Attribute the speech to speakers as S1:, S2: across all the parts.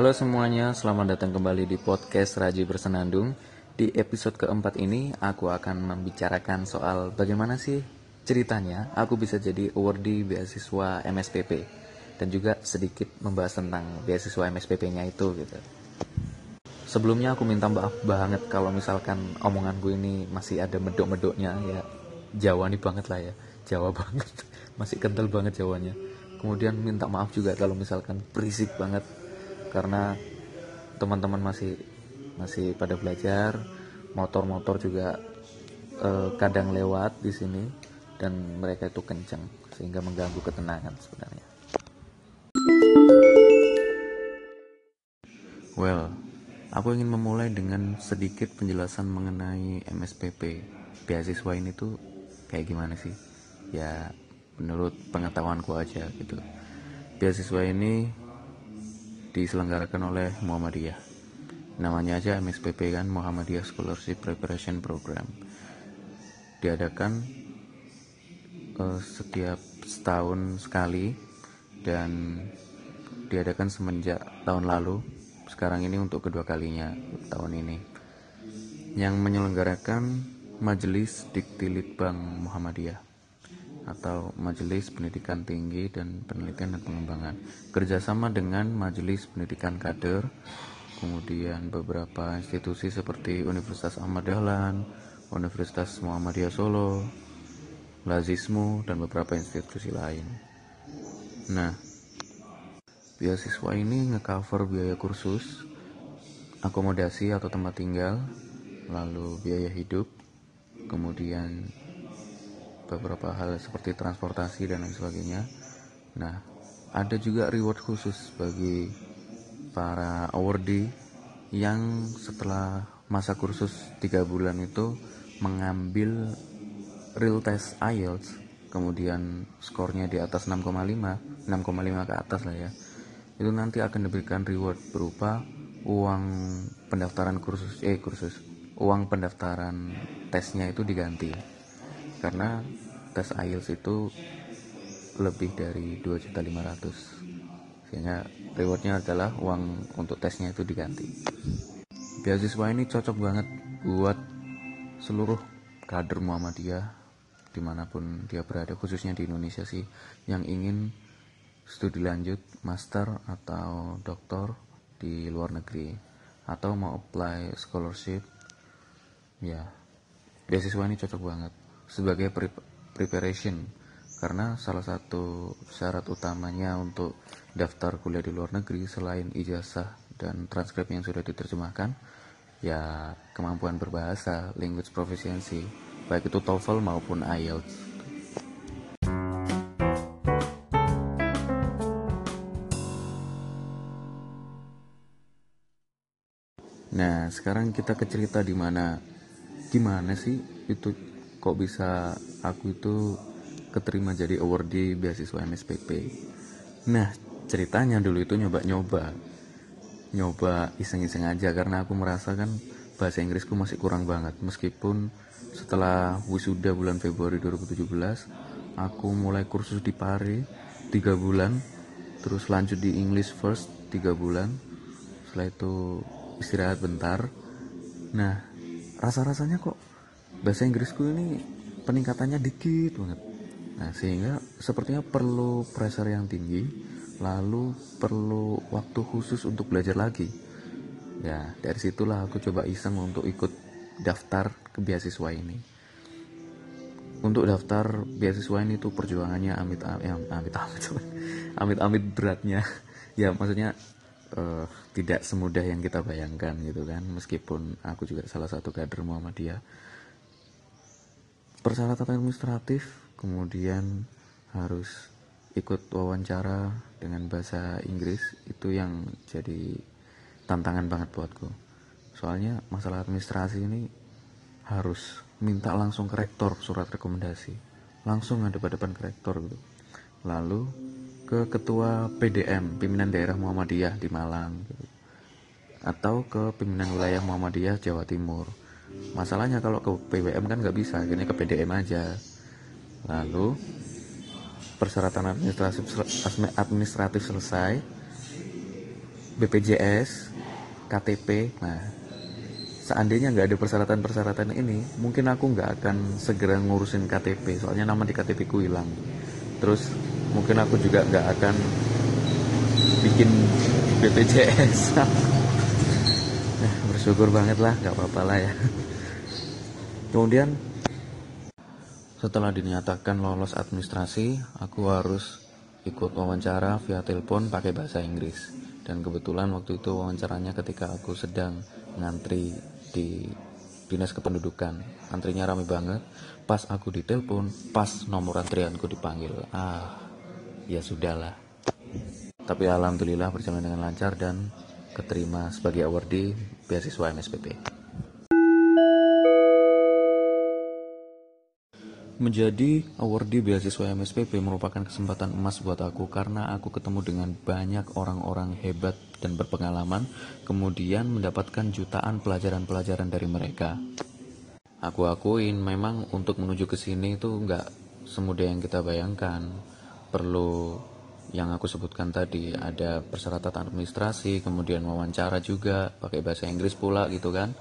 S1: Halo semuanya, selamat datang kembali di podcast Raji Bersenandung. Di episode keempat ini, aku akan membicarakan soal bagaimana sih ceritanya aku bisa jadi awardee beasiswa MSPP dan juga sedikit membahas tentang beasiswa MSPP-nya itu gitu. Sebelumnya aku minta maaf banget kalau misalkan omongan gue ini masih ada medok-medoknya ya. Jawa nih banget lah ya, Jawa banget, masih kental banget Jawanya. Kemudian minta maaf juga kalau misalkan berisik banget karena teman-teman masih masih pada belajar motor-motor juga eh, kadang lewat di sini dan mereka itu kencang sehingga mengganggu ketenangan sebenarnya. Well, aku ingin memulai dengan sedikit penjelasan mengenai MSPP. Beasiswa ini tuh kayak gimana sih? Ya, menurut pengetahuanku aja gitu. Beasiswa ini diselenggarakan oleh Muhammadiyah. Namanya aja MSPP kan, Muhammadiyah Scholarship Preparation Program. Diadakan uh, setiap setahun sekali dan diadakan semenjak tahun lalu. Sekarang ini untuk kedua kalinya tahun ini. Yang menyelenggarakan Majelis Diktilitbang Muhammadiyah atau Majelis Pendidikan Tinggi dan Penelitian dan Pengembangan. Kerjasama dengan Majelis Pendidikan Kader kemudian beberapa institusi seperti Universitas Ahmad Dahlan Universitas Muhammadiyah Solo Lazismu dan beberapa institusi lain. Nah beasiswa ini ngecover biaya kursus akomodasi atau tempat tinggal lalu biaya hidup kemudian beberapa hal seperti transportasi dan lain sebagainya. Nah, ada juga reward khusus bagi para awardee yang setelah masa kursus 3 bulan itu mengambil real test IELTS kemudian skornya di atas 6,5 6,5 ke atas lah ya itu nanti akan diberikan reward berupa uang pendaftaran kursus eh kursus uang pendaftaran tesnya itu diganti karena tes IELTS itu lebih dari 2.500 sehingga rewardnya adalah uang untuk tesnya itu diganti. Beasiswa ini cocok banget buat seluruh kader Muhammadiyah di mana pun dia berada khususnya di Indonesia sih yang ingin studi lanjut master atau doktor di luar negeri. Atau mau apply scholarship ya beasiswa ini cocok banget sebagai preparation. Karena salah satu syarat utamanya untuk daftar kuliah di luar negeri selain ijazah dan transkrip yang sudah diterjemahkan ya kemampuan berbahasa language proficiency baik itu TOEFL maupun IELTS Nah, sekarang kita ke cerita di mana gimana sih itu kok bisa aku itu keterima jadi awardee beasiswa MSPP nah ceritanya dulu itu nyoba-nyoba. Nyoba iseng-iseng aja karena aku merasa kan bahasa Inggrisku masih kurang banget. Meskipun setelah wisuda bulan Februari 2017 aku mulai kursus di Pare 3 bulan. Terus lanjut di English first 3 bulan. Setelah itu istirahat bentar. Nah rasa-rasanya kok bahasa Inggrisku ini peningkatannya dikit banget. Nah sehingga sepertinya perlu pressure yang tinggi lalu perlu waktu khusus untuk belajar lagi. Ya dari situlah aku coba iseng untuk ikut daftar ke beasiswa ini. Untuk daftar beasiswa ini tuh perjuangannya amit amit amit amit amit amit beratnya. Ya maksudnya uh, tidak semudah yang kita bayangkan gitu kan. Meskipun aku juga salah satu kader Muhammadiyah persyaratan administratif kemudian harus ikut wawancara dengan bahasa Inggris itu yang jadi tantangan banget buatku. Soalnya masalah administrasi ini harus minta langsung ke rektor surat rekomendasi. Langsung ada pada depan ke rektor gitu. Lalu ke ketua PDM pimpinan daerah Muhammadiyah di Malang gitu. atau ke pimpinan wilayah Muhammadiyah Jawa Timur masalahnya kalau ke PWM kan nggak bisa akhirnya ke PDM aja. Lalu persyaratan administratif administratif selesai BPJS KTP nah seandainya nggak ada persyaratan-persyaratan ini mungkin aku nggak akan segera ngurusin KTP soalnya nama di KTP ku hilang. Terus mungkin aku juga nggak akan bikin BPJS bersyukur banget lah nggak apa-apa lah ya kemudian setelah dinyatakan lolos administrasi, aku harus ikut wawancara via telepon pakai bahasa Inggris. Dan kebetulan waktu itu wawancaranya ketika aku sedang ngantri di dinas kependudukan. Antrinya rame banget. Pas aku ditelepon, pas nomor antrianku dipanggil. Ah, ya sudahlah. Tapi alhamdulillah berjalan dengan lancar dan keterima sebagai awardee beasiswa MSPP. Menjadi awardee beasiswa MSPP merupakan kesempatan emas buat aku karena aku ketemu dengan banyak orang-orang hebat dan berpengalaman, kemudian mendapatkan jutaan pelajaran-pelajaran dari mereka. Aku akuin memang untuk menuju ke sini itu nggak semudah yang kita bayangkan. Perlu yang aku sebutkan tadi ada persyaratan administrasi, kemudian wawancara juga pakai bahasa Inggris pula gitu kan.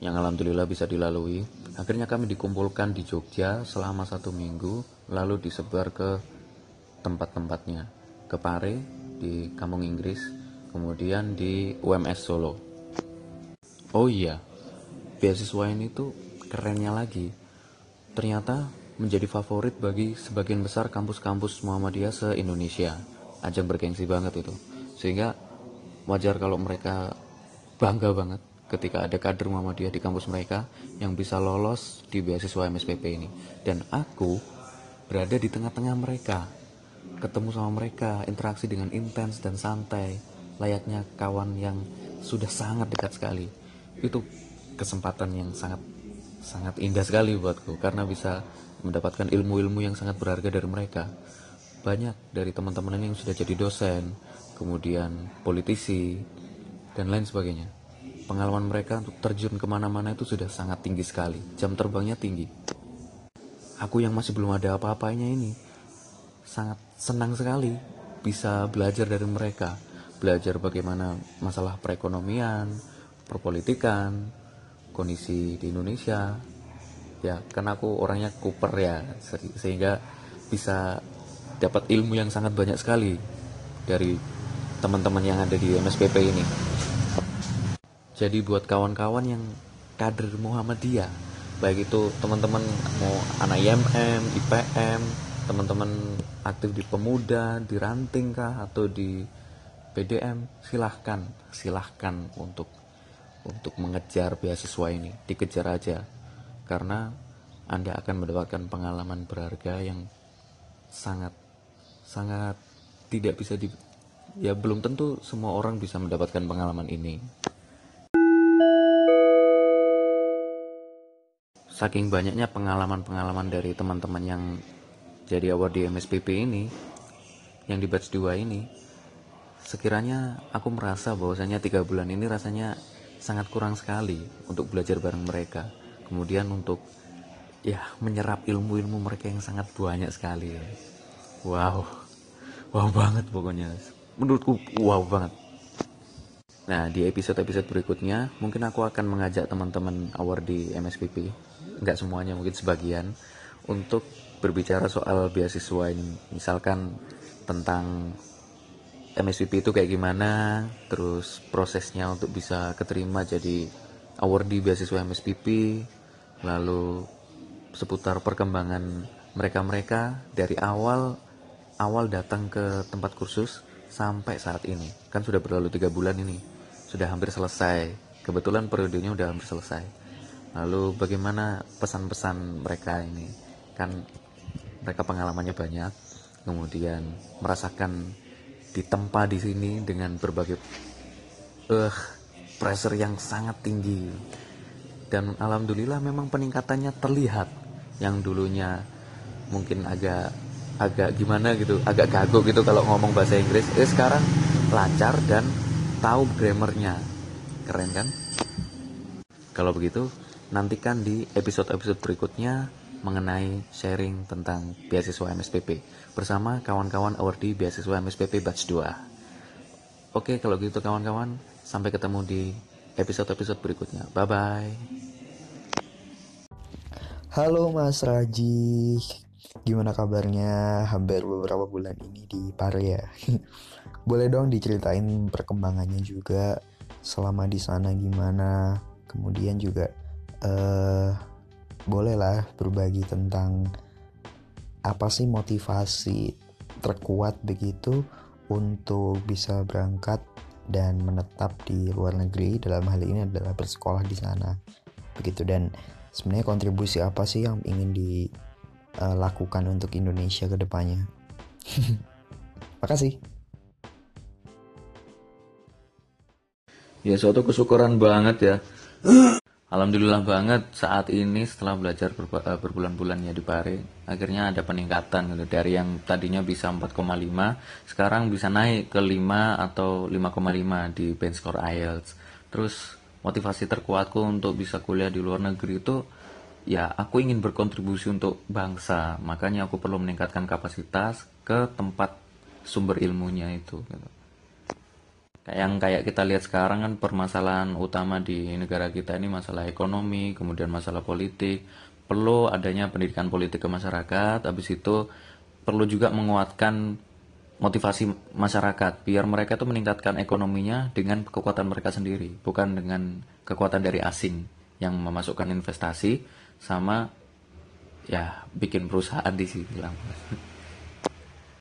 S1: Yang alhamdulillah bisa dilalui. Akhirnya kami dikumpulkan di Jogja selama satu minggu, lalu disebar ke tempat-tempatnya, ke Pare di Kampung Inggris, kemudian di UMS Solo. Oh iya, beasiswa ini tuh kerennya lagi. Ternyata menjadi favorit bagi sebagian besar kampus-kampus Muhammadiyah se-Indonesia. Ajang bergengsi banget itu. Sehingga wajar kalau mereka bangga banget ketika ada kader Muhammadiyah di kampus mereka yang bisa lolos di beasiswa MSPP ini. Dan aku berada di tengah-tengah mereka, ketemu sama mereka, interaksi dengan intens dan santai, layaknya kawan yang sudah sangat dekat sekali. Itu kesempatan yang sangat sangat indah sekali buatku karena bisa mendapatkan ilmu-ilmu yang sangat berharga dari mereka. Banyak dari teman-teman ini yang sudah jadi dosen, kemudian politisi, dan lain sebagainya pengalaman mereka untuk terjun ke mana-mana itu sudah sangat tinggi sekali. Jam terbangnya tinggi. Aku yang masih belum ada apa-apanya ini sangat senang sekali bisa belajar dari mereka. Belajar bagaimana masalah perekonomian, perpolitikan, kondisi di Indonesia. Ya, karena aku orangnya kuper ya, sehingga bisa dapat ilmu yang sangat banyak sekali dari teman-teman yang ada di MSPP ini. Jadi buat kawan-kawan yang kader Muhammadiyah, baik itu teman-teman mau anak IMM, IPM, teman-teman aktif di pemuda, di ranting kah atau di PDM, silahkan, silahkan untuk untuk mengejar beasiswa ini, dikejar aja, karena anda akan mendapatkan pengalaman berharga yang sangat sangat tidak bisa di ya belum tentu semua orang bisa mendapatkan pengalaman ini. saking banyaknya pengalaman-pengalaman dari teman-teman yang jadi award di MSPP ini yang di batch 2 ini sekiranya aku merasa bahwasanya tiga bulan ini rasanya sangat kurang sekali untuk belajar bareng mereka kemudian untuk ya menyerap ilmu-ilmu mereka yang sangat banyak sekali. Wow. Wow banget pokoknya. Menurutku wow banget. Nah, di episode-episode berikutnya, mungkin aku akan mengajak teman-teman award di MSPP nggak semuanya mungkin sebagian untuk berbicara soal beasiswa ini. Misalkan tentang MSPP itu kayak gimana terus prosesnya untuk bisa keterima jadi awardee beasiswa MSPP lalu seputar perkembangan mereka-mereka dari awal awal datang ke tempat kursus sampai saat ini. Kan sudah berlalu tiga bulan ini sudah hampir selesai. Kebetulan periodenya udah hampir selesai. Lalu bagaimana pesan-pesan mereka ini? Kan mereka pengalamannya banyak kemudian merasakan ditempa di sini dengan berbagai eh uh, pressure yang sangat tinggi. Dan alhamdulillah memang peningkatannya terlihat. Yang dulunya mungkin agak agak gimana gitu agak kagok gitu kalau ngomong bahasa Inggris. Eh sekarang lancar dan tahu grammarnya. Keren kan? Kalau begitu nantikan di episode-episode berikutnya mengenai sharing tentang beasiswa MSPP bersama kawan-kawan awardee beasiswa MSPP batch 2. Oke, kalau gitu kawan-kawan, sampai ketemu di episode-episode berikutnya. Bye bye.
S2: Halo Mas Raji, gimana kabarnya? Hampir beberapa bulan ini di Pare ya. Boleh dong diceritain perkembangannya juga selama di sana gimana? Kemudian juga eh bolehlah berbagi tentang apa sih motivasi terkuat begitu untuk bisa berangkat dan menetap di luar negeri dalam hal ini adalah bersekolah di sana. Begitu dan sebenarnya kontribusi apa sih yang ingin dilakukan untuk Indonesia ke depannya? Makasih.
S1: Ya suatu kesyukuran banget ya Alhamdulillah banget saat ini setelah belajar eh, berbulan-bulan ya di Pare akhirnya ada peningkatan gitu. dari yang tadinya bisa 4,5 sekarang bisa naik ke 5 atau 5,5 di band score IELTS. Terus motivasi terkuatku untuk bisa kuliah di luar negeri itu ya aku ingin berkontribusi untuk bangsa. Makanya aku perlu meningkatkan kapasitas ke tempat sumber ilmunya itu gitu yang kayak kita lihat sekarang kan permasalahan utama di negara kita ini masalah ekonomi kemudian masalah politik. Perlu adanya pendidikan politik ke masyarakat habis itu perlu juga menguatkan motivasi masyarakat biar mereka itu meningkatkan ekonominya dengan kekuatan mereka sendiri bukan dengan kekuatan dari asing yang memasukkan investasi sama ya bikin perusahaan di sini lah